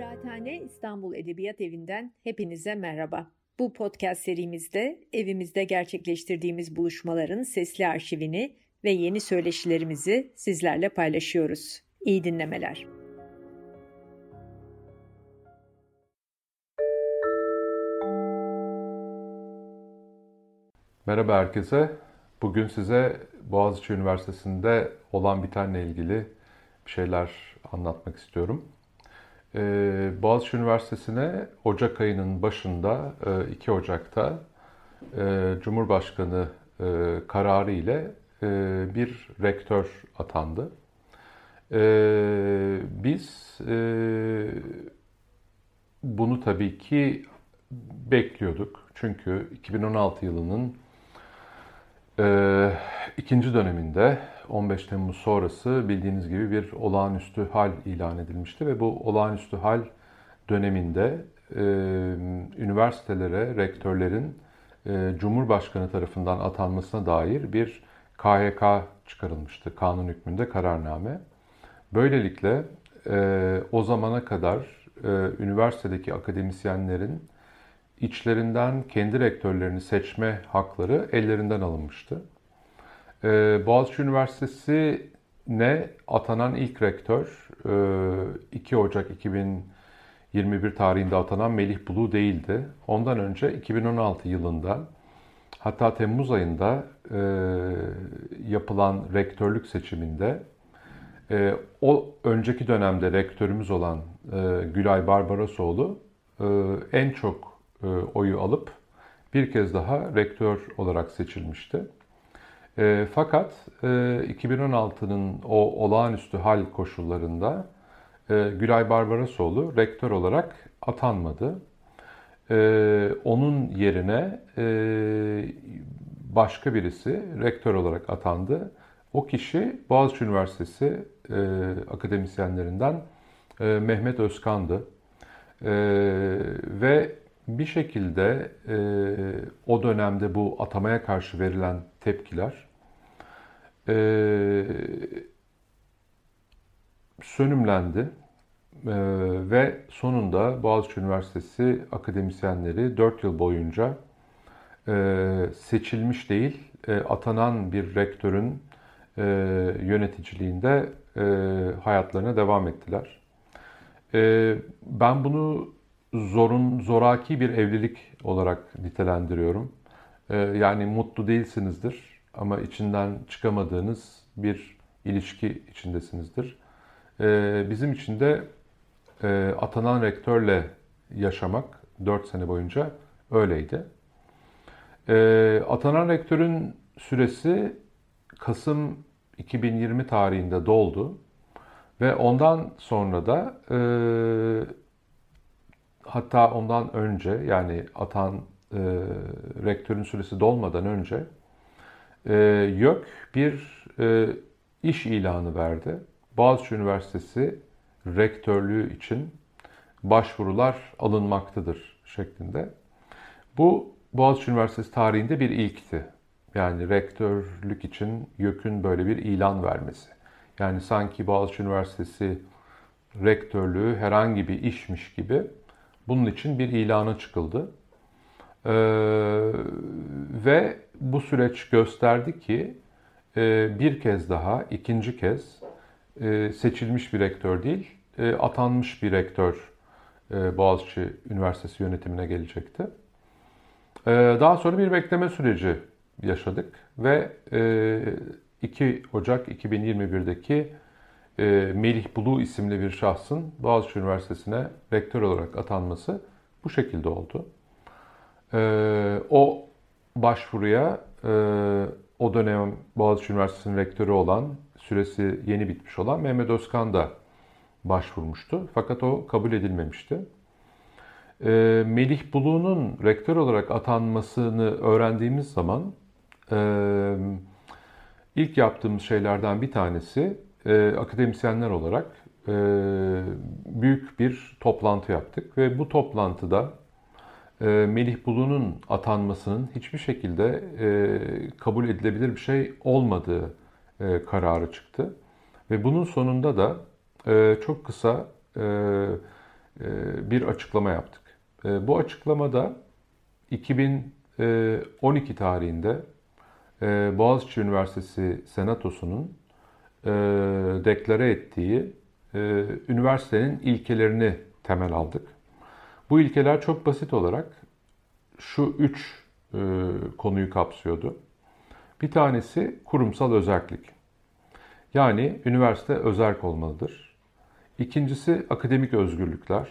Kıraathane İstanbul Edebiyat Evi'nden hepinize merhaba. Bu podcast serimizde evimizde gerçekleştirdiğimiz buluşmaların sesli arşivini ve yeni söyleşilerimizi sizlerle paylaşıyoruz. İyi dinlemeler. Merhaba herkese. Bugün size Boğaziçi Üniversitesi'nde olan bitenle ilgili bir şeyler anlatmak istiyorum. Ee, Boğaziçi Üniversitesi'ne Ocak ayının başında, 2 e, Ocak'ta e, Cumhurbaşkanı e, kararı ile bir rektör atandı. Biz bunu tabii ki bekliyorduk. Çünkü 2016 yılının ikinci döneminde 15 Temmuz sonrası bildiğiniz gibi bir olağanüstü hal ilan edilmişti ve bu olağanüstü hal döneminde e, üniversitelere rektörlerin e, Cumhurbaşkanı tarafından atanmasına dair bir KHK çıkarılmıştı. Kanun hükmünde kararname. Böylelikle e, o zamana kadar e, üniversitedeki akademisyenlerin içlerinden kendi rektörlerini seçme hakları ellerinden alınmıştı. Ee, Boğaziçi Üniversitesi'ne atanan ilk rektör 2 e, Ocak 2021 tarihinde atanan Melih Bulu değildi. Ondan önce 2016 yılında hatta Temmuz ayında e, yapılan rektörlük seçiminde e, o önceki dönemde rektörümüz olan Gülay Barbarosoğlu en çok oyu alıp bir kez daha rektör olarak seçilmişti. E, fakat e, 2016'nın o olağanüstü hal koşullarında e, Gülay Barbarosoğlu rektör olarak atanmadı. E, onun yerine e, başka birisi rektör olarak atandı. O kişi Boğaziçi Üniversitesi e, akademisyenlerinden e, Mehmet Özkan'dı. E, ve bir şekilde e, o dönemde bu atamaya karşı verilen tepkiler e, sönümlendi e, ve sonunda Boğaziçi Üniversitesi akademisyenleri 4 yıl boyunca e, seçilmiş değil, e, atanan bir rektörün e, yöneticiliğinde e, hayatlarına devam ettiler. E, ben bunu zorun zoraki bir evlilik olarak nitelendiriyorum. Ee, yani mutlu değilsinizdir ama içinden çıkamadığınız bir ilişki içindesinizdir. Ee, bizim için de e, atanan rektörle yaşamak 4 sene boyunca öyleydi. Ee, atanan rektörün süresi Kasım 2020 tarihinde doldu ve ondan sonra da e, hatta ondan önce yani atan e, rektörün süresi dolmadan önce e, YÖK bir e, iş ilanı verdi. Boğaziçi Üniversitesi rektörlüğü için başvurular alınmaktadır şeklinde. Bu Boğaziçi Üniversitesi tarihinde bir ilkti. Yani rektörlük için YÖK'ün böyle bir ilan vermesi. Yani sanki Boğaziçi Üniversitesi rektörlüğü herhangi bir işmiş gibi bunun için bir ilana çıkıldı. Ee, ve bu süreç gösterdi ki e, bir kez daha, ikinci kez e, seçilmiş bir rektör değil, e, atanmış bir rektör e, Boğaziçi Üniversitesi yönetimine gelecekti. E, daha sonra bir bekleme süreci yaşadık ve e, 2 Ocak 2021'deki e, Melih Bulu isimli bir şahsın Boğaziçi Üniversitesi'ne rektör olarak atanması bu şekilde oldu. E, o başvuruya e, o dönem Boğaziçi Üniversitesi'nin rektörü olan, süresi yeni bitmiş olan Mehmet Özkan da başvurmuştu. Fakat o kabul edilmemişti. Melih Bulu'nun rektör olarak atanmasını öğrendiğimiz zaman ilk yaptığımız şeylerden bir tanesi e, akademisyenler olarak e, büyük bir toplantı yaptık ve bu toplantıda e, Melih Bulu'nun atanmasının hiçbir şekilde e, kabul edilebilir bir şey olmadığı e, kararı çıktı. Ve bunun sonunda da e, çok kısa e, bir açıklama yaptık. Bu açıklamada 2012 tarihinde Boğaziçi Üniversitesi Senatosu'nun deklare ettiği üniversitenin ilkelerini temel aldık. Bu ilkeler çok basit olarak şu üç konuyu kapsıyordu. Bir tanesi kurumsal özellik. Yani üniversite özerk olmalıdır. İkincisi akademik özgürlükler.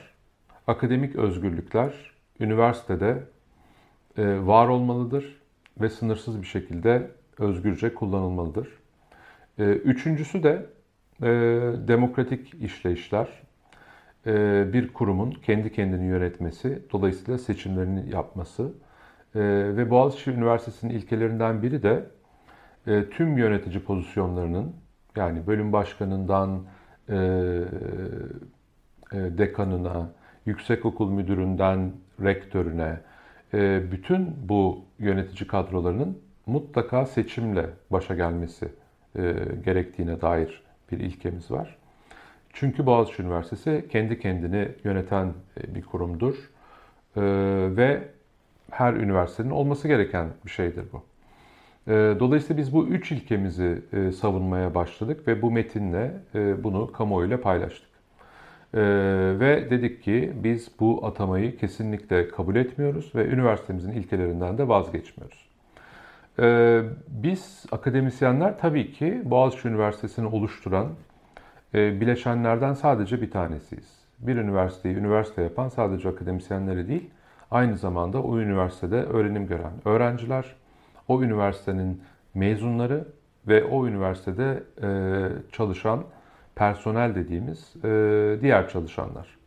Akademik özgürlükler üniversitede e, var olmalıdır ve sınırsız bir şekilde özgürce kullanılmalıdır. E, üçüncüsü de e, demokratik işleyişler. Bir kurumun kendi kendini yönetmesi, dolayısıyla seçimlerini yapması ve Boğaziçi Üniversitesi'nin ilkelerinden biri de tüm yönetici pozisyonlarının yani bölüm başkanından e, e, dekanına, yüksekokul müdüründen rektörüne, e, bütün bu yönetici kadrolarının mutlaka seçimle başa gelmesi e, gerektiğine dair bir ilkemiz var. Çünkü Boğaziçi Üniversitesi kendi kendini yöneten e, bir kurumdur e, ve her üniversitenin olması gereken bir şeydir bu. Dolayısıyla biz bu üç ilkemizi savunmaya başladık ve bu metinle bunu kamuoyuyla paylaştık. Ve dedik ki biz bu atamayı kesinlikle kabul etmiyoruz ve üniversitemizin ilkelerinden de vazgeçmiyoruz. Ee, biz akademisyenler tabii ki Boğaziçi Üniversitesi'ni oluşturan e, bileşenlerden sadece bir tanesiyiz. Bir üniversiteyi üniversite yapan sadece akademisyenleri değil, aynı zamanda o üniversitede öğrenim gören öğrenciler, o üniversitenin mezunları ve o üniversitede e, çalışan personel dediğimiz e, diğer çalışanlar.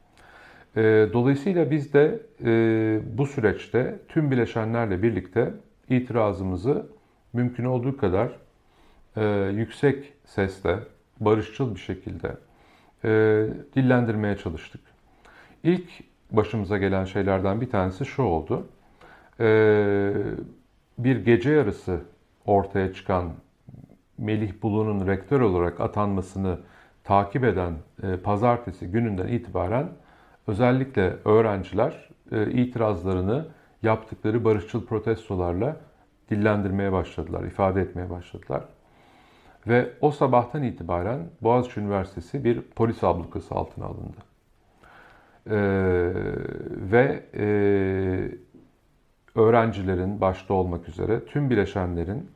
E, dolayısıyla biz de bu süreçte tüm bileşenlerle birlikte itirazımızı mümkün olduğu kadar yüksek sesle, barışçıl bir şekilde dillendirmeye çalıştık. İlk başımıza gelen şeylerden bir tanesi şu oldu bir gece yarısı ortaya çıkan Melih Bulu'nun rektör olarak atanmasını takip eden e, pazartesi gününden itibaren özellikle öğrenciler e, itirazlarını yaptıkları barışçıl protestolarla dillendirmeye başladılar, ifade etmeye başladılar. Ve o sabahtan itibaren Boğaziçi Üniversitesi bir polis ablukası altına alındı. Ee, ve e, öğrencilerin başta olmak üzere tüm bileşenlerin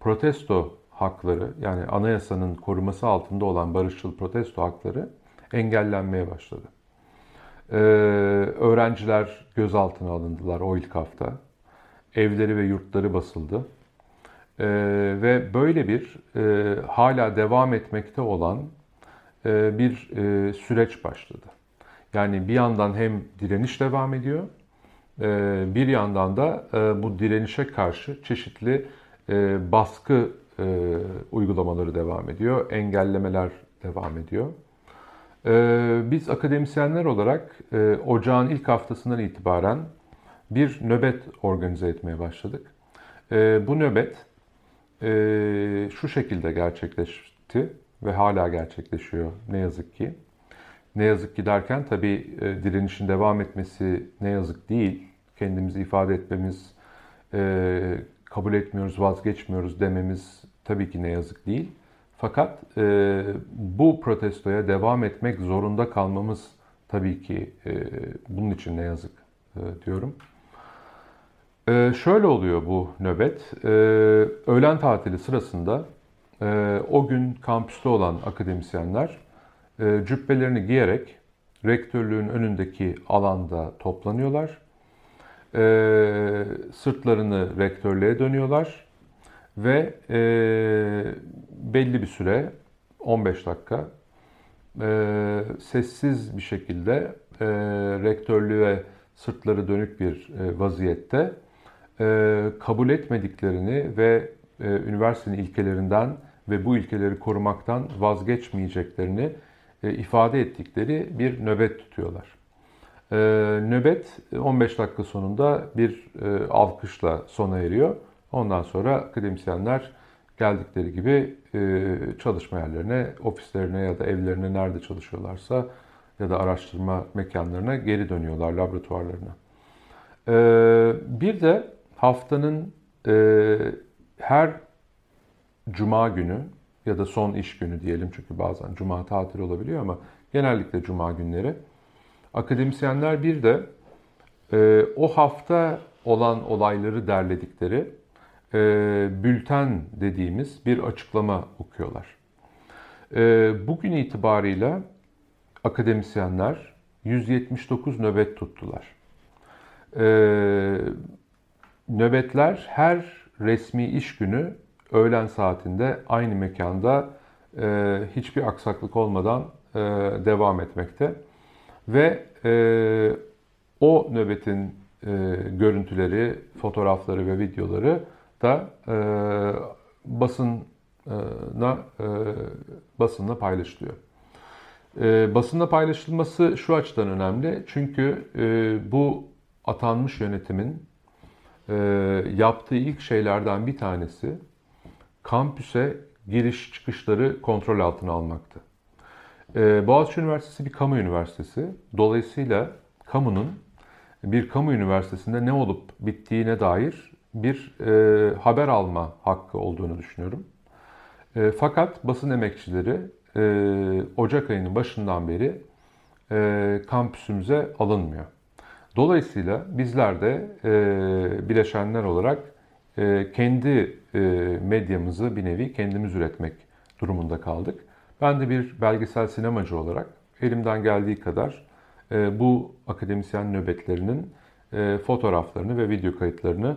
protesto hakları yani anayasanın koruması altında olan barışçıl protesto hakları engellenmeye başladı. Ee, öğrenciler gözaltına alındılar o ilk hafta. Evleri ve yurtları basıldı. Ee, ve böyle bir e, hala devam etmekte olan e, bir e, süreç başladı. Yani bir yandan hem direniş devam ediyor ee, bir yandan da e, bu direnişe karşı çeşitli e, baskı e, uygulamaları devam ediyor, engellemeler devam ediyor. Ee, biz akademisyenler olarak ocağın ilk haftasından itibaren bir nöbet organize etmeye başladık. Ee, bu nöbet şu şekilde gerçekleşti ve hala gerçekleşiyor ne yazık ki. Ne yazık ki derken tabii direnişin devam etmesi ne yazık değil kendimizi ifade etmemiz, e, kabul etmiyoruz, vazgeçmiyoruz dememiz tabii ki ne yazık değil. Fakat e, bu protestoya devam etmek zorunda kalmamız tabii ki e, bunun için ne yazık e, diyorum. E, şöyle oluyor bu nöbet. E, öğlen tatili sırasında e, o gün kampüste olan akademisyenler e, cübbelerini giyerek rektörlüğün önündeki alanda toplanıyorlar e, sırtlarını rektörlüğe dönüyorlar ve e, belli bir süre 15 dakika e, sessiz bir şekilde e, rektörlüğe sırtları dönük bir e, vaziyette e, kabul etmediklerini ve e, üniversitenin ilkelerinden ve bu ilkeleri korumaktan vazgeçmeyeceklerini e, ifade ettikleri bir nöbet tutuyorlar. E, nöbet 15 dakika sonunda bir e, alkışla sona eriyor. Ondan sonra akademisyenler geldikleri gibi e, çalışma yerlerine, ofislerine ya da evlerine nerede çalışıyorlarsa ya da araştırma mekanlarına geri dönüyorlar laboratuvarlarına. E, bir de haftanın e, her cuma günü ya da son iş günü diyelim çünkü bazen cuma tatil olabiliyor ama genellikle cuma günleri akademisyenler bir de e, o hafta olan olayları derledikleri e, bülten dediğimiz bir açıklama okuyorlar. E, bugün itibarıyla akademisyenler 179 nöbet tuttular. E, nöbetler her resmi iş günü öğlen saatinde aynı mekanda e, hiçbir aksaklık olmadan e, devam etmekte. Ve e, o nöbetin e, görüntüleri, fotoğrafları ve videoları da e, basına e, basınla paylaşılıyor. E, basınla paylaşılması şu açıdan önemli. Çünkü e, bu atanmış yönetimin e, yaptığı ilk şeylerden bir tanesi kampüse giriş çıkışları kontrol altına almaktı. E, Boğaziçi Üniversitesi bir kamu üniversitesi. Dolayısıyla kamunun bir kamu üniversitesinde ne olup bittiğine dair bir e, haber alma hakkı olduğunu düşünüyorum. E, fakat basın emekçileri e, Ocak ayının başından beri e, kampüsümüze alınmıyor. Dolayısıyla bizler de e, bileşenler olarak e, kendi e, medyamızı bir nevi kendimiz üretmek durumunda kaldık. Ben de bir belgesel sinemacı olarak elimden geldiği kadar e, bu akademisyen nöbetlerinin e, fotoğraflarını ve video kayıtlarını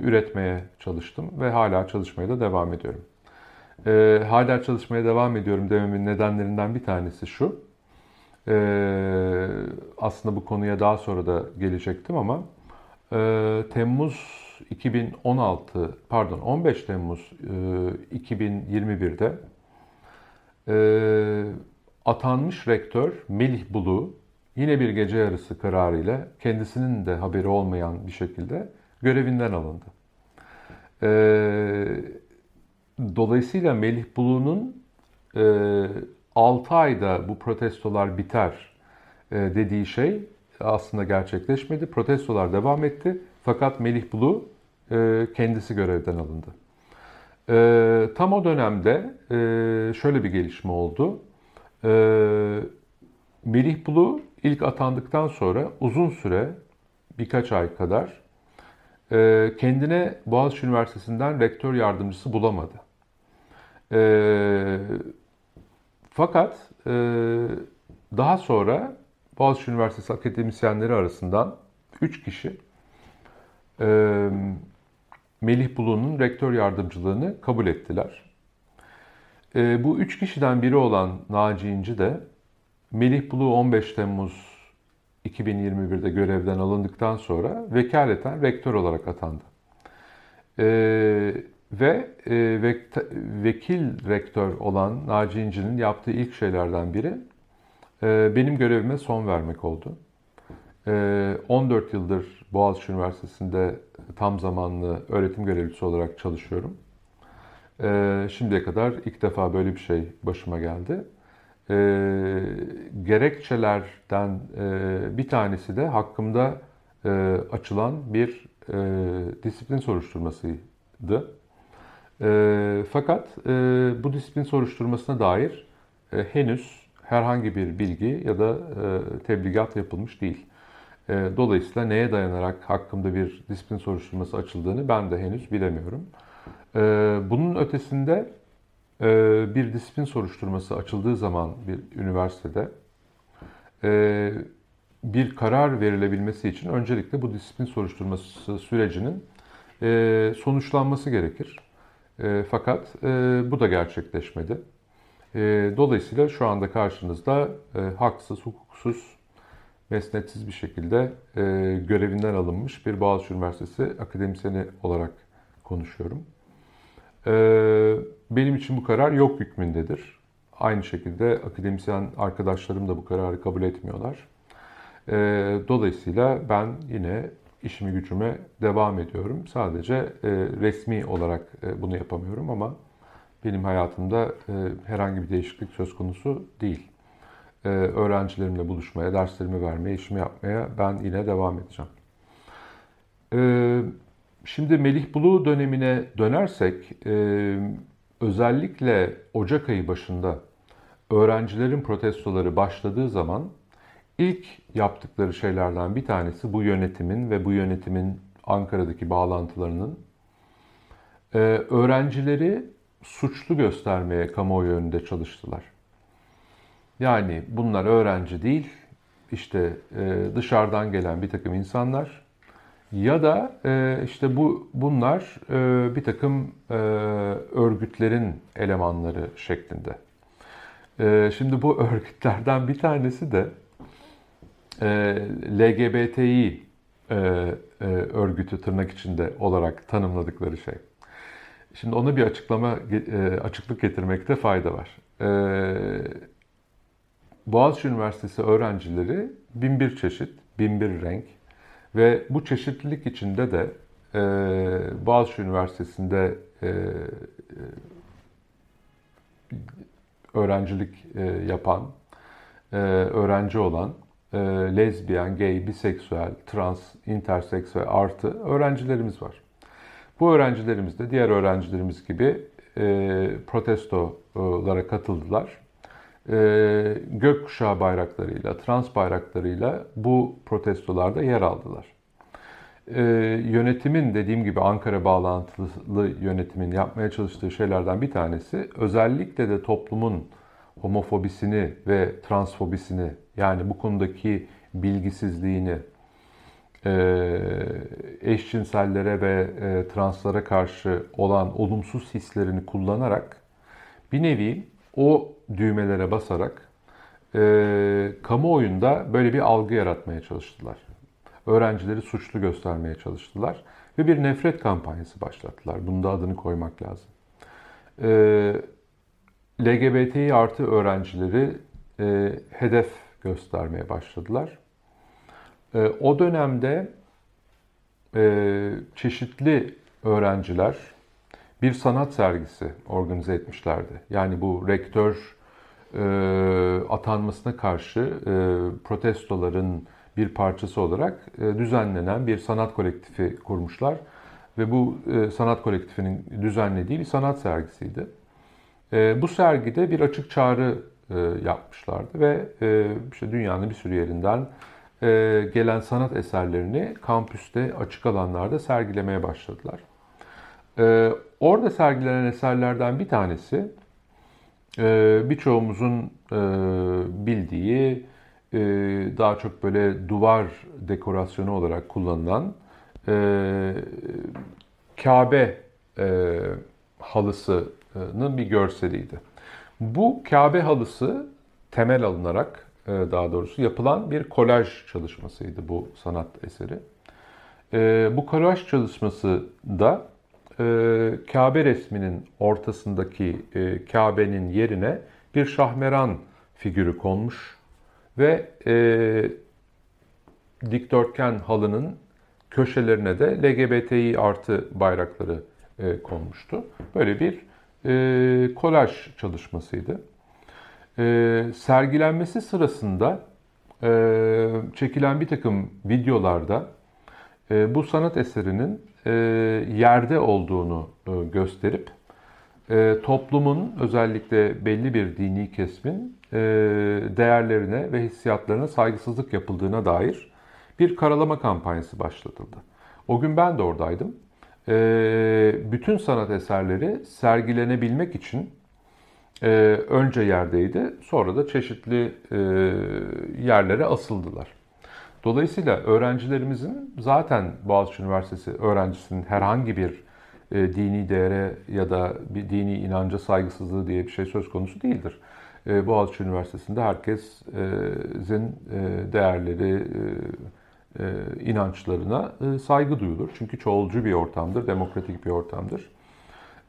üretmeye çalıştım ve hala çalışmaya da devam ediyorum. E, hala çalışmaya devam ediyorum dememin nedenlerinden bir tanesi şu. E, aslında bu konuya daha sonra da gelecektim ama e, Temmuz 2016 pardon 15 Temmuz e, 2021'de e, atanmış rektör Melih Bulu yine bir gece yarısı kararıyla kendisinin de haberi olmayan bir şekilde görevinden alındı. E, dolayısıyla Melih Bulu'nun e, 6 ayda bu protestolar biter e, dediği şey aslında gerçekleşmedi. Protestolar devam etti. Fakat Melih Bulu e, kendisi görevden alındı. E, tam o dönemde e, şöyle bir gelişme oldu. E, Melih Bulu ilk atandıktan sonra uzun süre birkaç ay kadar e, kendine Boğaziçi Üniversitesi'nden rektör yardımcısı bulamadı. E, fakat e, daha sonra Boğaziçi Üniversitesi akademisyenleri arasından 3 kişi e, Melih Bulu'nun rektör yardımcılığını kabul ettiler. E, bu üç kişiden biri olan Naci İnci de Melih Bulu 15 Temmuz 2021'de görevden alındıktan sonra vekaleten rektör olarak atandı. E, ve e, ve, vekil rektör olan Naci İnci'nin yaptığı ilk şeylerden biri e, benim görevime son vermek oldu. 14 ee, yıldır Boğaziçi Üniversitesi'nde tam zamanlı öğretim görevlisi olarak çalışıyorum. Ee, şimdiye kadar ilk defa böyle bir şey başıma geldi. Ee, gerekçelerden e, bir tanesi de hakkımda e, açılan bir e, disiplin soruşturmasıydı. Fakat bu disiplin soruşturmasına dair henüz herhangi bir bilgi ya da tebligat yapılmış değil. E, dolayısıyla neye dayanarak hakkımda bir disiplin soruşturması açıldığını ben de henüz bilemiyorum. E, bunun ötesinde e, bir disiplin soruşturması açıldığı zaman bir üniversitede bir karar verilebilmesi için öncelikle bu disiplin soruşturması sürecinin sonuçlanması gerekir. Fakat bu da gerçekleşmedi. Dolayısıyla şu anda karşınızda haksız, hukuksuz mesnetsiz bir şekilde görevinden alınmış bir Boğaziçi Üniversitesi akademisyeni olarak konuşuyorum. E, benim için bu karar yok hükmündedir. Aynı şekilde akademisyen arkadaşlarım da bu kararı kabul etmiyorlar. E, dolayısıyla ben yine işimi gücüme devam ediyorum. Sadece e, resmi olarak e, bunu yapamıyorum ama benim hayatımda e, herhangi bir değişiklik söz konusu değil. e, öğrencilerimle buluşmaya, derslerimi vermeye, işimi yapmaya ben yine devam edeceğim. E, şimdi Melih Bulu dönemine dönersek, e, özellikle Ocak ayı başında öğrencilerin protestoları başladığı zaman ilk yaptıkları şeylerden bir tanesi bu yönetimin ve bu yönetimin Ankara'daki bağlantılarının e, öğrencileri suçlu göstermeye kamuoyu önünde çalıştılar. Yani bunlar öğrenci değil, işte e, dışarıdan gelen bir takım insanlar ya da e, işte bu bunlar e, bir takım e, örgütlerin elemanları şeklinde. E, şimdi bu örgütlerden bir tanesi de e, LGBTİ e, e, örgütü tırnak içinde olarak tanımladıkları şey. Şimdi ona bir açıklama e, açıklık getirmekte fayda var. E, Boğaziçi Üniversitesi öğrencileri bin bir çeşit, bin bir renk ve bu çeşitlilik içinde de e, Boğaziçi Üniversitesi'nde e, e, öğrencilik e, yapan, e, öğrenci olan e, lezbiyen, gay, biseksüel, trans, interseksüel artı öğrencilerimiz var. Bu öğrencilerimiz de diğer öğrencilerimiz gibi e, protestolara katıldılar. E, gökkuşağı bayraklarıyla, trans bayraklarıyla bu protestolarda yer aldılar. E, yönetimin dediğim gibi Ankara bağlantılı yönetimin yapmaya çalıştığı şeylerden bir tanesi özellikle de toplumun homofobisini ve transfobisini yani bu konudaki bilgisizliğini e, eşcinsellere ve e, translara karşı olan olumsuz hislerini kullanarak bir nevi o düğmelere basarak e, kamuoyunda böyle bir algı yaratmaya çalıştılar. Öğrencileri suçlu göstermeye çalıştılar ve bir nefret kampanyası başlattılar. Bunun da adını koymak lazım. E, LGBTİ artı öğrencileri e, hedef göstermeye başladılar. E, o dönemde e, çeşitli öğrenciler bir sanat sergisi organize etmişlerdi. Yani bu rektör e, atanmasına karşı e, protestoların bir parçası olarak e, düzenlenen bir sanat kolektifi kurmuşlar. Ve bu e, sanat kolektifinin düzenlediği bir sanat sergisiydi. E, bu sergide bir açık çağrı e, yapmışlardı ve e, işte dünyanın bir sürü yerinden e, gelen sanat eserlerini kampüste açık alanlarda sergilemeye başladılar. E, orada sergilenen eserlerden bir tanesi e, birçoğumuzun e, bildiği e, daha çok böyle duvar dekorasyonu olarak kullanılan Kabe halısının bir görseliydi. Bu Kabe halısı temel alınarak daha doğrusu yapılan bir kolaj çalışmasıydı bu sanat eseri. Bu kolaj çalışması da e, Kabe resminin ortasındaki Kabe'nin yerine bir şahmeran figürü konmuş ve dikdörtgen halının köşelerine de LGBTİ artı bayrakları konmuştu. Böyle bir kolaj çalışmasıydı. E, sergilenmesi sırasında e, çekilen bir takım videolarda e, bu sanat eserinin e, yerde olduğunu e, gösterip e, toplumun özellikle belli bir dini kesmin değerlerine ve hissiyatlarına saygısızlık yapıldığına dair bir karalama kampanyası başlatıldı. O gün ben de oradaydım. Bütün sanat eserleri sergilenebilmek için önce yerdeydi, sonra da çeşitli yerlere asıldılar. Dolayısıyla öğrencilerimizin zaten Boğaziçi Üniversitesi öğrencisinin herhangi bir e, dini değere ya da bir dini inanca saygısızlığı diye bir şey söz konusu değildir. E, Boğaziçi Üniversitesi'nde herkesin e, değerleri, e, e, inançlarına e, saygı duyulur. Çünkü çoğulcu bir ortamdır, demokratik bir ortamdır.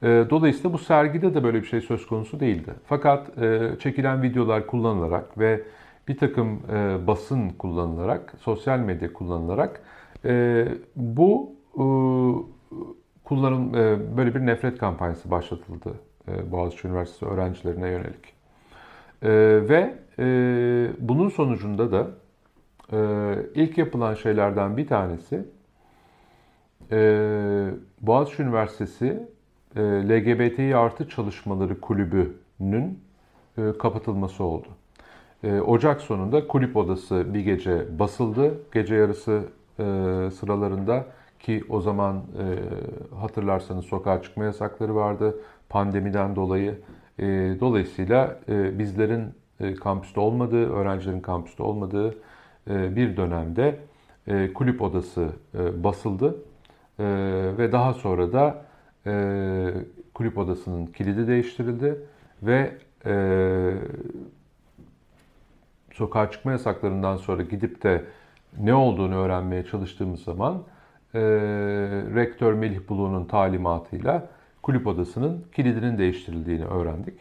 Ee, dolayısıyla bu sergide de böyle bir şey söz konusu değildi. Fakat e, çekilen videolar kullanılarak ve bir takım e, basın kullanılarak, sosyal medya kullanılarak e, bu kullanım böyle bir nefret kampanyası başlatıldı Boğaziçi Üniversitesi öğrencilerine yönelik. E, ve e, bunun sonucunda da e, ilk yapılan şeylerden bir tanesi e, Boğaziçi Üniversitesi e, LGBTİ artı çalışmaları kulübünün e, kapatılması oldu. E, Ocak sonunda kulüp odası bir gece basıldı. Gece yarısı e, sıralarında ki o zaman e, hatırlarsanız sokağa çıkma yasakları vardı pandemiden dolayı. E, dolayısıyla bizlerin kampüste olmadığı, öğrencilerin kampüste olmadığı bir dönemde kulüp odası basıldı ve daha sonra da kulüp odasının kilidi değiştirildi ve sokağa çıkma yasaklarından sonra gidip de ne olduğunu öğrenmeye çalıştığımız zaman e, rektör Melih Bulu'nun talimatıyla kulüp odasının kilidinin değiştirildiğini öğrendik.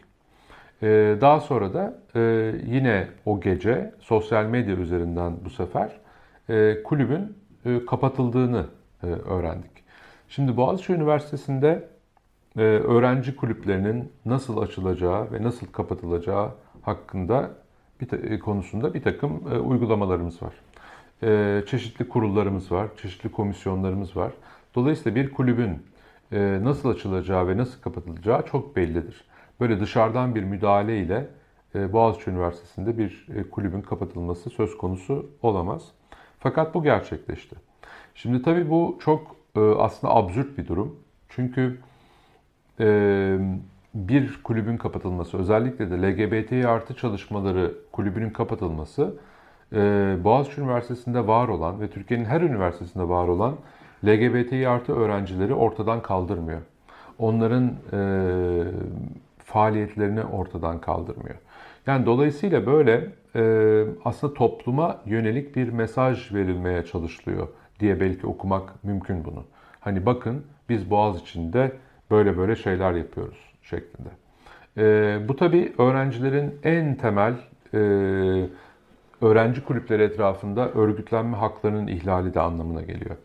E, daha sonra da e, yine o gece sosyal medya üzerinden bu sefer e, kulübün e, kapatıldığını e, öğrendik. Şimdi Boğaziçi Üniversitesi'nde e, öğrenci kulüplerinin nasıl açılacağı ve nasıl kapatılacağı hakkında bir e, konusunda bir takım e, uygulamalarımız var. E, çeşitli kurullarımız var, çeşitli komisyonlarımız var. Dolayısıyla bir kulübün nasıl açılacağı ve nasıl kapatılacağı çok bellidir. Böyle dışarıdan bir müdahale ile Boğaziçi Üniversitesi'nde bir kulübün kapatılması söz konusu olamaz. Fakat bu gerçekleşti. Şimdi tabii bu çok aslında absürt bir durum. Çünkü bir kulübün kapatılması, özellikle de LGBT artı çalışmaları kulübünün kapatılması e, Boğaziçi Üniversitesi'nde var olan ve Türkiye'nin her üniversitesinde var olan LGBT artı öğrencileri ortadan kaldırmıyor. Onların e, faaliyetlerini ortadan kaldırmıyor. Yani dolayısıyla böyle e, aslında topluma yönelik bir mesaj verilmeye çalışılıyor diye belki okumak mümkün bunu. Hani bakın biz Boğaz içinde böyle böyle şeyler yapıyoruz şeklinde. E, bu tabii öğrencilerin en temel e, öğrenci kulüpleri etrafında örgütlenme haklarının ihlali de anlamına geliyor.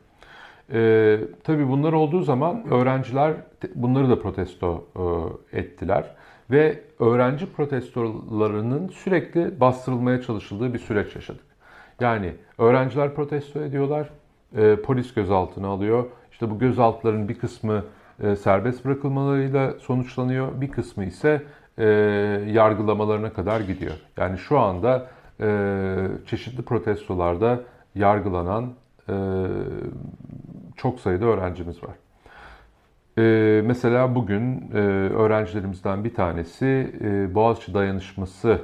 E, tabii bunlar olduğu zaman öğrenciler bunları da protesto e, ettiler ve öğrenci protestolarının sürekli bastırılmaya çalışıldığı bir süreç yaşadık. Yani öğrenciler protesto ediyorlar, e, polis gözaltına alıyor. İşte bu gözaltıların bir kısmı e, serbest bırakılmalarıyla sonuçlanıyor, bir kısmı ise e, yargılamalarına kadar gidiyor. Yani şu anda e, çeşitli protestolarda yargılanan çok sayıda öğrencimiz var. Mesela bugün öğrencilerimizden bir tanesi e, Boğaziçi Dayanışması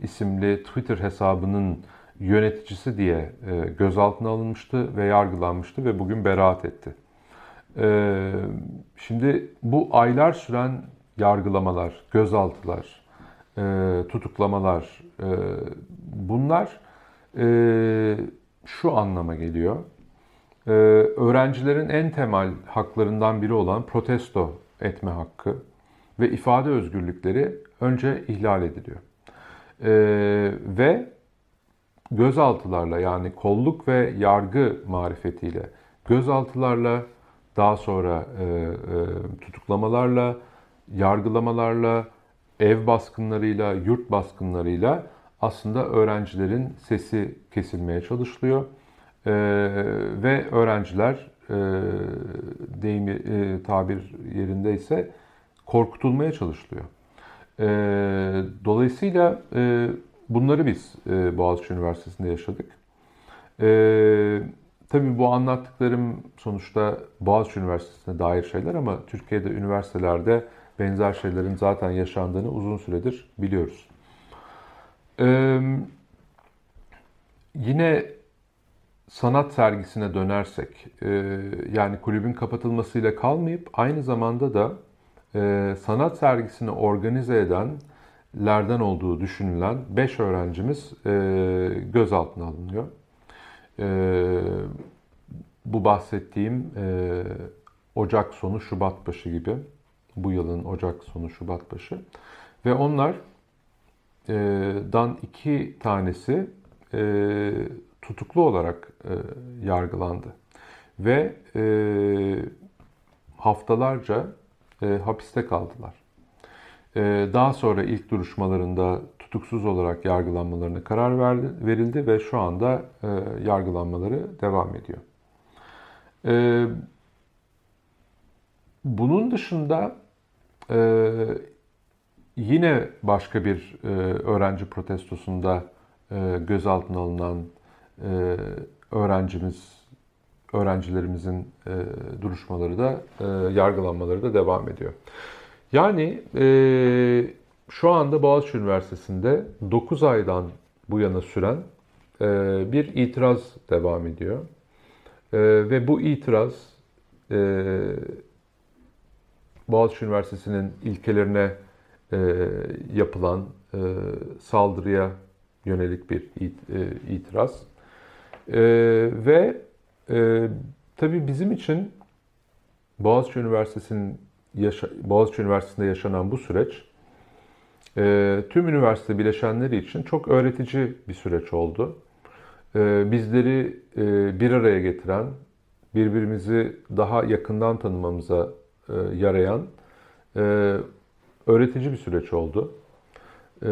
isimli Twitter hesabının yöneticisi diye gözaltına alınmıştı ve yargılanmıştı ve bugün beraat etti. E, şimdi bu aylar süren yargılamalar, gözaltılar, e, tutuklamalar e, bunlar e, şu anlama geliyor e, öğrencilerin en temel haklarından biri olan protesto etme hakkı ve ifade özgürlükleri önce ihlal ediliyor. E, ve gözaltılarla yani kolluk ve yargı marifetiyle gözaltılarla daha sonra e, e, tutuklamalarla, yargılamalarla, ev baskınlarıyla, yurt baskınlarıyla aslında öğrencilerin sesi kesilmeye çalışılıyor. E, ve öğrenciler e, deyimi e, tabir yerindeyse korkutulmaya çalışılıyor. E, dolayısıyla e, bunları biz e, Boğaziçi Üniversitesi'nde yaşadık. E, tabii bu anlattıklarım sonuçta Boğaziçi Üniversitesi'ne dair şeyler ama Türkiye'de üniversitelerde benzer şeylerin zaten yaşandığını uzun süredir biliyoruz. Ee, yine sanat sergisine dönersek, e, yani kulübün kapatılmasıyla kalmayıp aynı zamanda da e, sanat sergisini organize edenlerden olduğu düşünülen 5 öğrencimiz e, gözaltına alınıyor. Bu bahsettiğim Ocak sonu Şubat başı gibi, bu yılın Ocak sonu Şubat başı ve onlardan iki tanesi tutuklu olarak e, yargılandı. Ve e, haftalarca e, hapiste kaldılar. E, daha sonra ilk duruşmalarında tutuksuz olarak yargılanmalarına karar verildi ve şu anda e, yargılanmaları devam ediyor. E, bunun dışında e, yine başka bir e, öğrenci protestosunda e, gözaltına alınan e, öğrencimiz, öğrencilerimizin e, duruşmaları da, e, yargılanmaları da devam ediyor. Yani e, şu anda Boğaziçi Üniversitesi'nde 9 aydan bu yana süren e, bir itiraz devam ediyor. E, ve bu itiraz e, Boğaziçi Üniversitesi'nin ilkelerine e, yapılan saldırıya yönelik bir it, itiraz. Ve tabii bizim için Boğaziçi Üniversitesi'nin yaşa, Boğaziçi Üniversitesi'nde yaşanan bu süreç e, tüm üniversite bileşenleri için çok öğretici bir süreç oldu. E, bizleri e, bir araya getiren, birbirimizi daha yakından tanımamıza e, yarayan e, öğretici bir süreç oldu. E,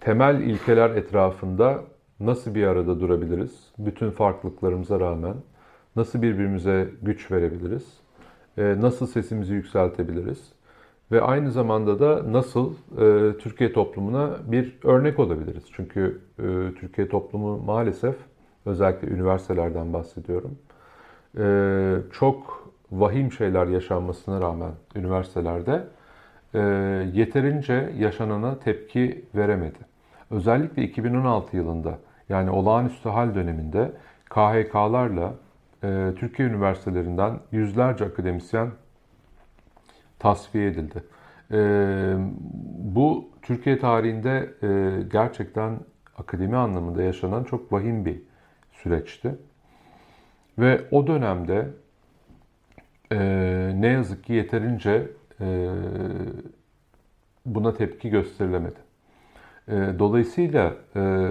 temel ilkeler etrafında nasıl bir arada durabiliriz? Bütün farklılıklarımıza rağmen nasıl birbirimize güç verebiliriz? E, nasıl sesimizi yükseltebiliriz? Ve aynı zamanda da nasıl e, Türkiye toplumuna bir örnek olabiliriz? Çünkü e, Türkiye toplumu maalesef özellikle üniversitelerden bahsediyorum. E, çok vahim şeyler yaşanmasına rağmen üniversitelerde e, yeterince yaşanana tepki veremedi. Özellikle 2016 yılında yani olağanüstü hal döneminde KHK'larla e, Türkiye üniversitelerinden yüzlerce akademisyen tasfiye edildi. E, bu Türkiye tarihinde e, gerçekten akademi anlamında yaşanan çok vahim bir süreçti. Ve o dönemde e, ne yazık ki yeterince e, buna tepki gösterilemedi. E, dolayısıyla e,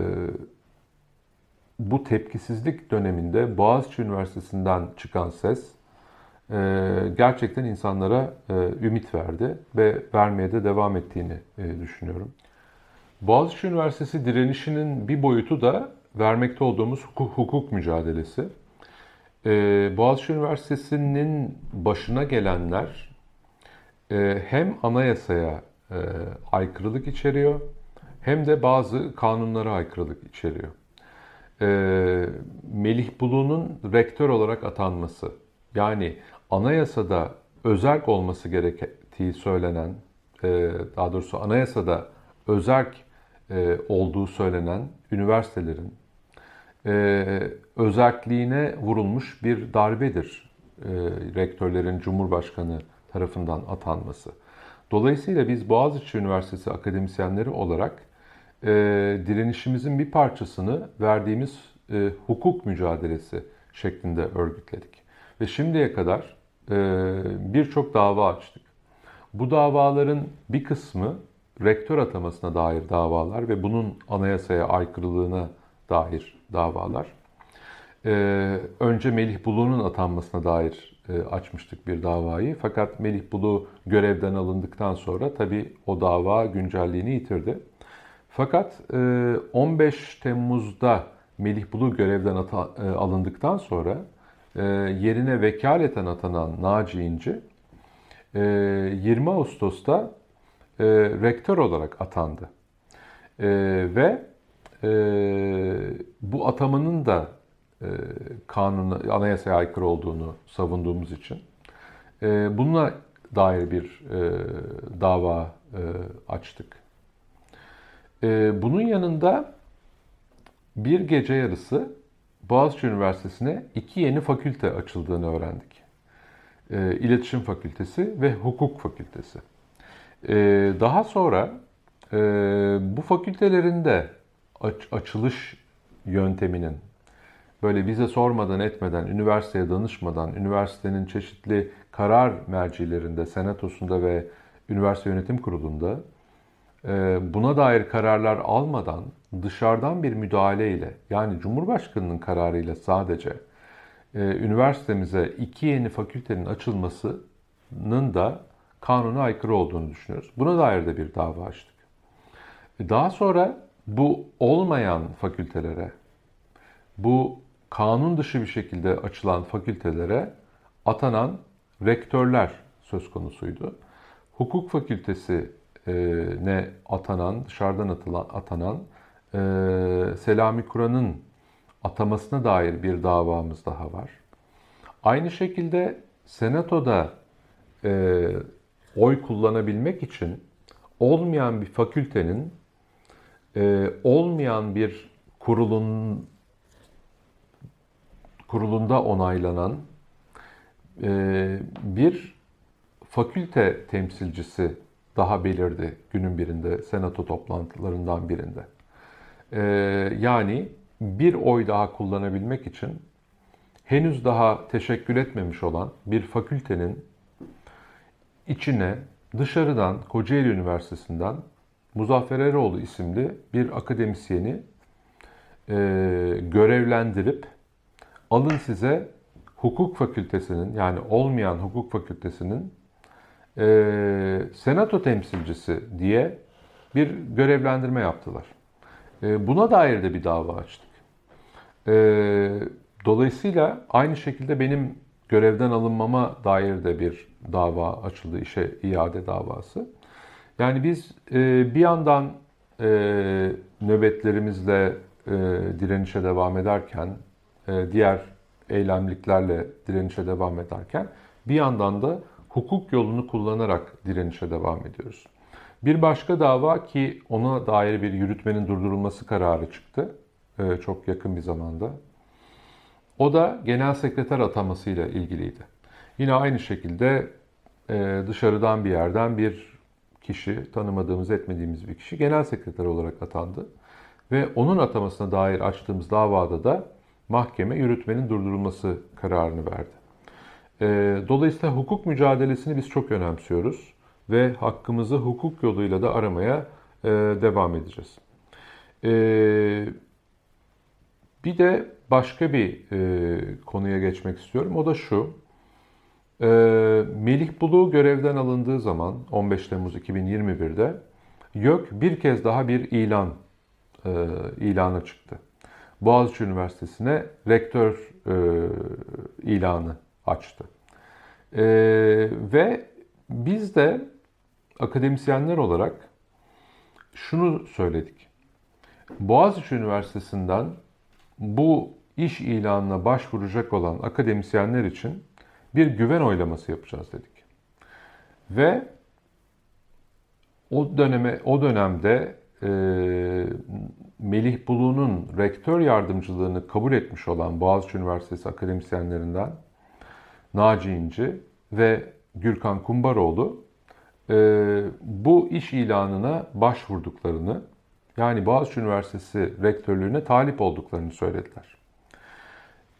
bu tepkisizlik döneminde Boğaziçi Üniversitesi'nden çıkan ses gerçekten insanlara e, ümit verdi ve vermeye de devam ettiğini e, düşünüyorum. Boğaziçi Üniversitesi direnişinin bir boyutu da vermekte olduğumuz hukuk, hukuk mücadelesi. Boğaziçi Üniversitesi'nin başına gelenler hem anayasaya aykırılık içeriyor hem de bazı kanunlara aykırılık içeriyor. Melih Bulu'nun rektör olarak atanması, yani anayasada özerk olması gerektiği söylenen, e, daha doğrusu anayasada özerk e, olduğu söylenen üniversitelerin e, özerkliğine vurulmuş bir darbedir rektörlerin Cumhurbaşkanı tarafından atanması. Dolayısıyla biz Boğaziçi Üniversitesi akademisyenleri olarak direnişimizin bir parçasını verdiğimiz hukuk mücadelesi şeklinde örgütledik. Ve şimdiye kadar e, birçok dava açtık. Bu davaların bir kısmı rektör atamasına dair davalar ve bunun anayasaya aykırılığına dair davalar. Ee, önce Melih Bulu'nun atanmasına dair e, açmıştık bir davayı. Fakat Melih Bulu görevden alındıktan sonra tabii o dava güncelliğini yitirdi. Fakat e, 15 Temmuz'da Melih Bulu görevden e, alındıktan sonra e, yerine vekaleten atanan Naci İnci 20 e, Ağustos'ta e, rektör olarak atandı. Ve bu atamanın da kanunu, anayasaya aykırı olduğunu savunduğumuz için bununla dair bir dava açtık. Bunun yanında bir gece yarısı Boğaziçi Üniversitesi'ne iki yeni fakülte açıldığını öğrendik. E, İletişim Fakültesi ve Hukuk Fakültesi. E, daha sonra e, bu fakültelerin de aç, açılış yönteminin böyle bize sormadan etmeden, üniversiteye danışmadan, üniversitenin çeşitli karar mercilerinde, senatosunda ve üniversite yönetim kurulunda e, buna dair kararlar almadan dışarıdan bir müdahaleyle yani Cumhurbaşkanı'nın kararıyla sadece e, üniversitemize iki yeni fakültenin açılmasının da kanuna aykırı olduğunu düşünüyoruz. Buna dair de bir dava açtık. Daha sonra bu olmayan fakültelere, bu kanun dışı bir şekilde açılan fakültelere atanan rektörler söz konusuydu. Hukuk fakültesi ne atanan, dışarıdan atılan, atanan e, Selami Kur'an'ın atamasına dair bir davamız daha var. Aynı şekilde Senato'da e, oy kullanabilmek için olmayan bir fakültenin e, olmayan bir kurulun kurulunda onaylanan e, bir fakülte temsilcisi daha belirdi günün birinde, senato toplantılarından birinde. Ee, yani bir oy daha kullanabilmek için henüz daha teşekkür etmemiş olan bir fakültenin içine dışarıdan Kocaeli Üniversitesi'nden Muzaffer Eroğlu isimli bir akademisyeni e, görevlendirip alın size hukuk fakültesinin yani olmayan hukuk fakültesinin e, senato temsilcisi diye bir görevlendirme yaptılar. E, buna dair de bir dava açtık. E, dolayısıyla aynı şekilde benim görevden alınmama dair de bir dava açıldı, işe iade davası. Yani biz e, bir yandan e, nöbetlerimizle e, direnişe devam ederken, diğer eylemliklerle direnişe devam ederken, bir yandan da hukuk yolunu kullanarak direnişe devam ediyoruz. Bir başka dava ki ona dair bir yürütmenin durdurulması kararı çıktı e, çok yakın bir zamanda. O da genel sekreter atamasıyla ilgiliydi. Yine aynı şekilde e, dışarıdan bir yerden bir kişi, tanımadığımız, etmediğimiz bir kişi genel sekreter olarak atandı. Ve onun atamasına dair açtığımız davada da mahkeme yürütmenin durdurulması kararını verdi. Ee, dolayısıyla hukuk mücadelesini biz çok önemsiyoruz ve hakkımızı hukuk yoluyla da aramaya e, devam edeceğiz. Ee, bir de başka bir e, konuya geçmek istiyorum. O da şu. Ee, Melih Bulu görevden alındığı zaman 15 Temmuz 2021'de YÖK bir kez daha bir ilan e, ilana çıktı. Boğaziçi Üniversitesi'ne rektör ilanı açtı. E, ve biz de akademisyenler olarak şunu söyledik. Boğaziçi Üniversitesi'nden bu iş ilanına başvuracak olan akademisyenler için bir güven oylaması yapacağız dedik. Ve o döneme o dönemde e, Melih Bulu'nun rektör yardımcılığını kabul etmiş olan Boğaziçi Üniversitesi akademisyenlerinden Naci İnci ve Gürkan Kumbaroğlu bu iş ilanına başvurduklarını yani Boğaziçi Üniversitesi rektörlüğüne talip olduklarını söylediler.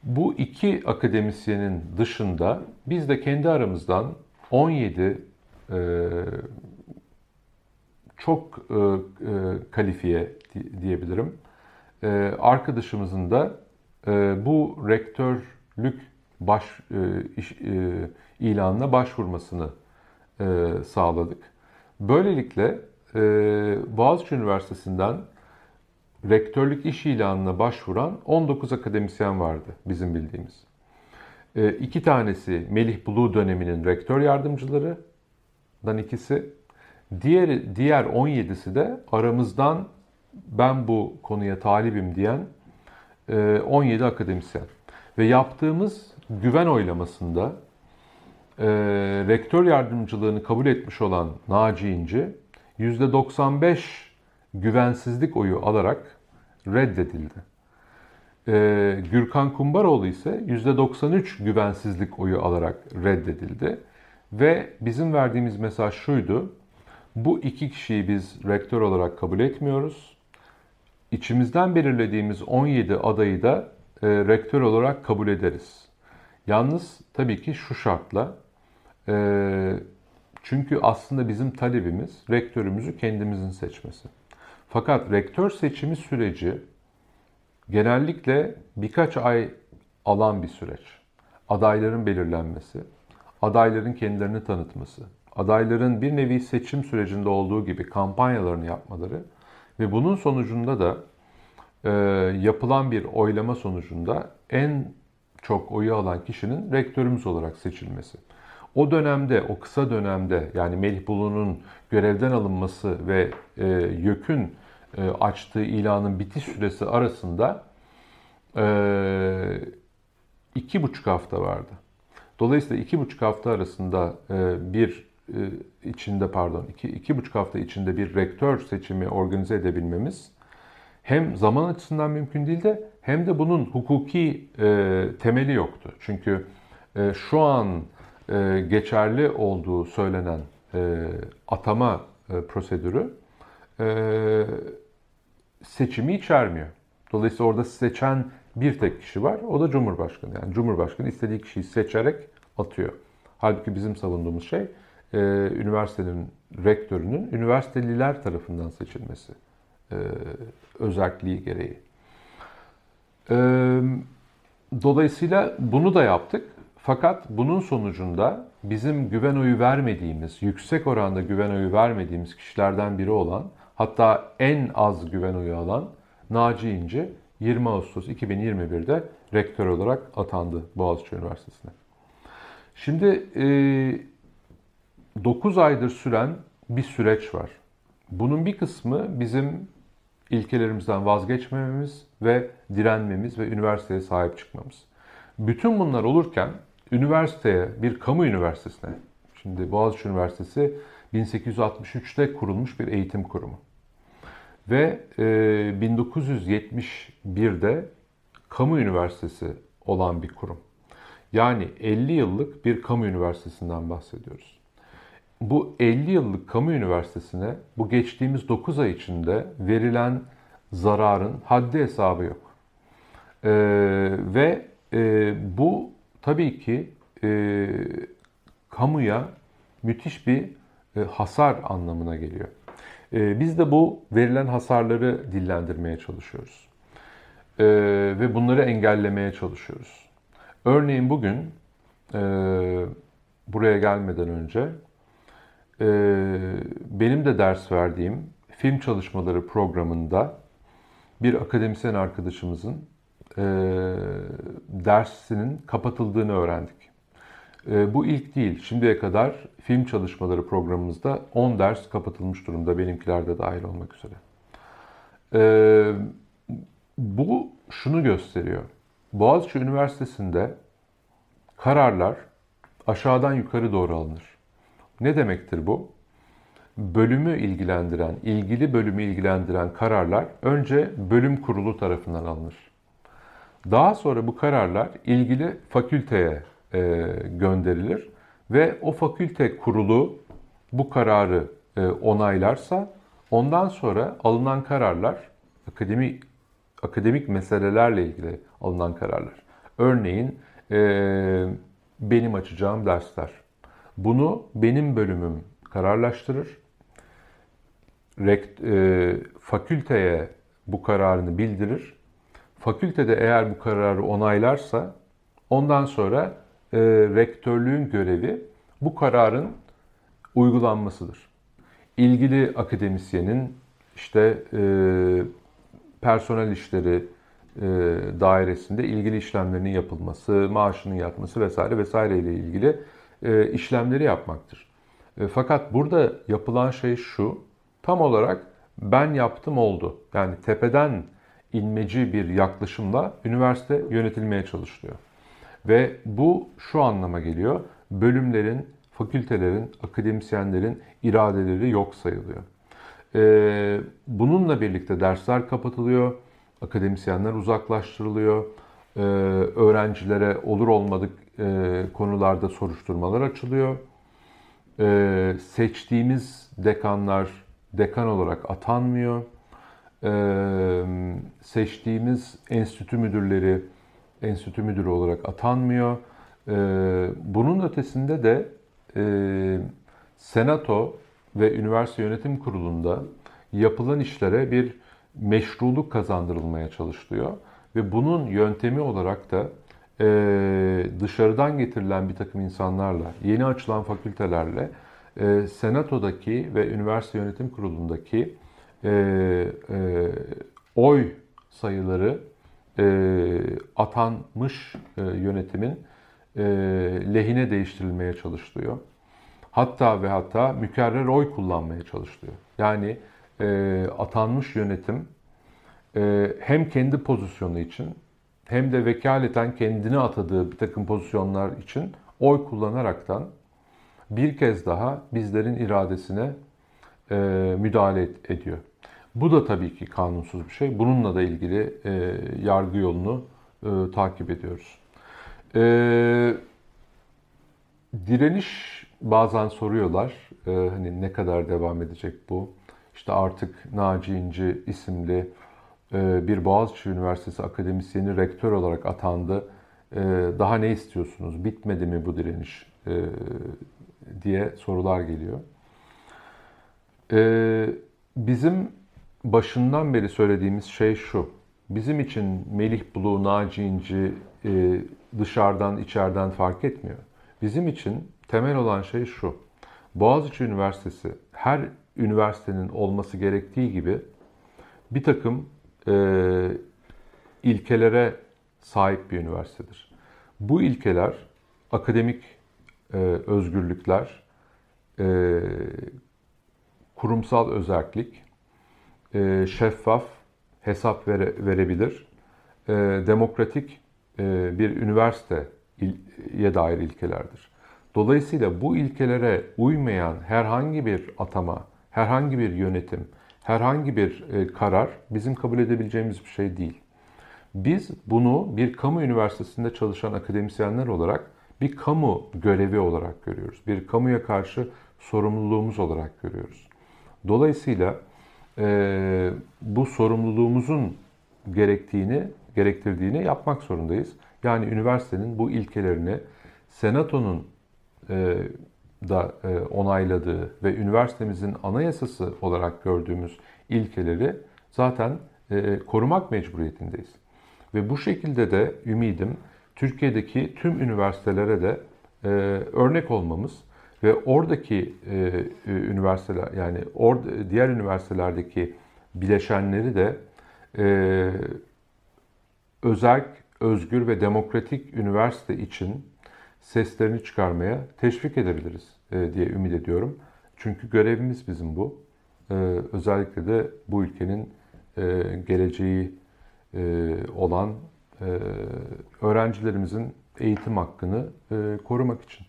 Bu iki akademisyenin dışında biz de kendi aramızdan 17 e, çok e, e, kalifiye diyebilirim. E, arkadaşımızın da e, bu rektörlük baş e, iş, e, ilanına başvurmasını e, sağladık. Böylelikle e, Boğaziçi Üniversitesi'nden rektörlük iş ilanına başvuran 19 akademisyen vardı bizim bildiğimiz. E, iki tanesi Melih Bulu döneminin rektör yardımcılarından ikisi. Diğer diğer 17'si de aramızdan ben bu konuya talibim diyen 17 e, akademisyen. Ve yaptığımız güven oylamasında e, rektör yardımcılığını kabul etmiş olan Naci İnci %95 güvensizlik oyu alarak reddedildi. E, Gürkan Kumbaroğlu ise %93 güvensizlik oyu alarak reddedildi. Ve bizim verdiğimiz mesaj şuydu. Bu iki kişiyi biz rektör olarak kabul etmiyoruz. İçimizden belirlediğimiz 17 adayı da e, rektör olarak kabul ederiz. Yalnız tabii ki şu şartla, e, çünkü aslında bizim talebimiz rektörümüzü kendimizin seçmesi. Fakat rektör seçimi süreci genellikle birkaç ay alan bir süreç. Adayların belirlenmesi, adayların kendilerini tanıtması, adayların bir nevi seçim sürecinde olduğu gibi kampanyalarını yapmaları Ve bunun sonucunda da e, yapılan bir oylama sonucunda en çok oyu alan kişinin rektörümüz olarak seçilmesi. O dönemde, o kısa dönemde yani Melih Bulu'nun görevden alınması ve e, YÖK'ün e, açtığı ilanın bitiş süresi arasında e, iki buçuk hafta vardı. Dolayısıyla iki buçuk hafta arasında e, bir e, içinde pardon iki, iki buçuk hafta içinde bir rektör seçimi organize edebilmemiz hem zaman açısından mümkün değil de hem de bunun hukuki e, temeli yoktu. Çünkü e, şu an e, geçerli olduğu söylenen e, atama e, prosedürü e, seçimi içermiyor. Dolayısıyla orada seçen bir tek kişi var. O da Cumhurbaşkanı. Yani Cumhurbaşkanı istediği kişiyi seçerek atıyor. Halbuki bizim savunduğumuz şey e, üniversitenin rektörünün üniversiteliler tarafından seçilmesi e, özelliği gereği. E, dolayısıyla bunu da yaptık. Fakat bunun sonucunda bizim güven oyu vermediğimiz, yüksek oranda güven oyu vermediğimiz kişilerden biri olan, hatta en az güven oyu alan Naci İnci 20 Ağustos 2021'de rektör olarak atandı Boğaziçi Üniversitesi'ne. Şimdi e, 9 aydır süren bir süreç var. Bunun bir kısmı bizim ilkelerimizden vazgeçmememiz ve direnmemiz ve üniversiteye sahip çıkmamız. Bütün bunlar olurken üniversiteye, bir kamu üniversitesine, şimdi Boğaziçi Üniversitesi 1863'te kurulmuş bir eğitim kurumu. Ve e, 1971'de kamu üniversitesi olan bir kurum. Yani 50 yıllık bir kamu üniversitesinden bahsediyoruz. Bu 50 yıllık kamu üniversitesine bu geçtiğimiz 9 ay içinde verilen zararın haddi hesabı yok. Ee, ve e, bu tabii ki e, kamuya müthiş bir e, hasar anlamına geliyor. E, biz de bu verilen hasarları dillendirmeye çalışıyoruz. E, ve bunları engellemeye çalışıyoruz. Örneğin bugün e, buraya gelmeden önce e, benim de ders verdiğim film çalışmaları programında bir akademisyen arkadaşımızın e, dersinin kapatıldığını öğrendik. E, bu ilk değil. Şimdiye kadar film çalışmaları programımızda 10 ders kapatılmış durumda. Benimkiler de dahil olmak üzere. E, bu şunu gösteriyor. Boğaziçi Üniversitesi'nde kararlar aşağıdan yukarı doğru alınır. Ne demektir bu? Bölümü ilgilendiren, ilgili bölümü ilgilendiren kararlar önce bölüm kurulu tarafından alınır. Daha sonra bu kararlar ilgili fakülteye e, gönderilir ve o fakülte kurulu bu kararı e, onaylarsa ondan sonra alınan kararlar akademik akademik meselelerle ilgili alınan kararlar. Örneğin e, benim açacağım dersler. Bunu benim bölümüm kararlaştırır. Rekt, e, fakülteye bu kararını bildirir. Fakültede eğer bu kararı onaylarsa ondan sonra e, rektörlüğün görevi bu kararın uygulanmasıdır. İlgili akademisyenin işte e, personel işleri e, dairesinde ilgili işlemlerinin yapılması, maaşının yatması vesaire vesaire ile ilgili e, işlemleri yapmaktır. E, fakat burada yapılan şey şu, tam olarak ben yaptım oldu. Yani tepeden inmeci bir yaklaşımla üniversite yönetilmeye çalışılıyor. Ve bu şu anlama geliyor. Bölümlerin, fakültelerin, akademisyenlerin iradeleri yok sayılıyor. Ee, bununla birlikte dersler kapatılıyor, akademisyenler uzaklaştırılıyor, ee, öğrencilere olur olmadık e, konularda soruşturmalar açılıyor. Ee, seçtiğimiz dekanlar dekan olarak atanmıyor. Seçtiğimiz enstitü müdürleri enstitü müdürü olarak atanmıyor. Bunun ötesinde de senato ve üniversite yönetim kurulunda yapılan işlere bir meşruluk kazandırılmaya çalışılıyor. Ve bunun yöntemi olarak da dışarıdan getirilen bir takım insanlarla, yeni açılan fakültelerle senatodaki ve üniversite yönetim kurulundaki e, e, oy sayıları e, atanmış e, yönetimin e, lehine değiştirilmeye çalışılıyor. Hatta ve hatta mükerrer oy kullanmaya çalışılıyor. Yani e, atanmış yönetim e, hem kendi pozisyonu için hem de vekaleten kendini atadığı bir takım pozisyonlar için oy kullanaraktan bir kez daha bizlerin iradesine e, müdahale ediyor. Bu da tabii ki kanunsuz bir şey. Bununla da ilgili e, yargı yolunu e, takip ediyoruz. E, direniş bazen soruyorlar. E, hani ne kadar devam edecek bu? İşte artık Naci İnci isimli e, bir Boğaziçi Üniversitesi akademisyeni rektör olarak atandı. E, daha ne istiyorsunuz? Bitmedi mi bu direniş? E, diye sorular geliyor. E, bizim başından beri söylediğimiz şey şu. Bizim için Melih Bulu, Naci İnci e, dışarıdan içeriden fark etmiyor. Bizim için temel olan şey şu. Boğaziçi Üniversitesi her üniversitenin olması gerektiği gibi bir takım e, ilkelere sahip bir üniversitedir. Bu ilkeler akademik e, özgürlükler, e, kurumsal özellik, e, şeffaf, hesap vere, verebilir, e, demokratik e, bir üniversiteye dair ilkelerdir. Dolayısıyla bu ilkelere uymayan herhangi bir atama, herhangi bir yönetim, herhangi bir e, karar bizim kabul edebileceğimiz bir şey değil. Biz bunu bir kamu üniversitesinde çalışan akademisyenler olarak bir kamu görevi olarak görüyoruz. Bir kamuya karşı sorumluluğumuz olarak görüyoruz. Dolayısıyla e, bu sorumluluğumuzun gerektiğini, gerektirdiğini yapmak zorundayız. Yani üniversitenin bu ilkelerini senatonun e, da e, onayladığı ve üniversitemizin anayasası olarak gördüğümüz ilkeleri zaten e, korumak mecburiyetindeyiz. Ve bu şekilde de ümidim Türkiye'deki tüm üniversitelere de e, örnek olmamız ve oradaki e, üniversiteler yani or, diğer üniversitelerdeki bileşenleri de e, özel, özgür ve demokratik üniversite için seslerini çıkarmaya teşvik edebiliriz e, diye ümit ediyorum. Çünkü görevimiz bizim bu. E, özellikle de bu ülkenin e, geleceği e, olan e, öğrencilerimizin eğitim hakkını e, korumak için.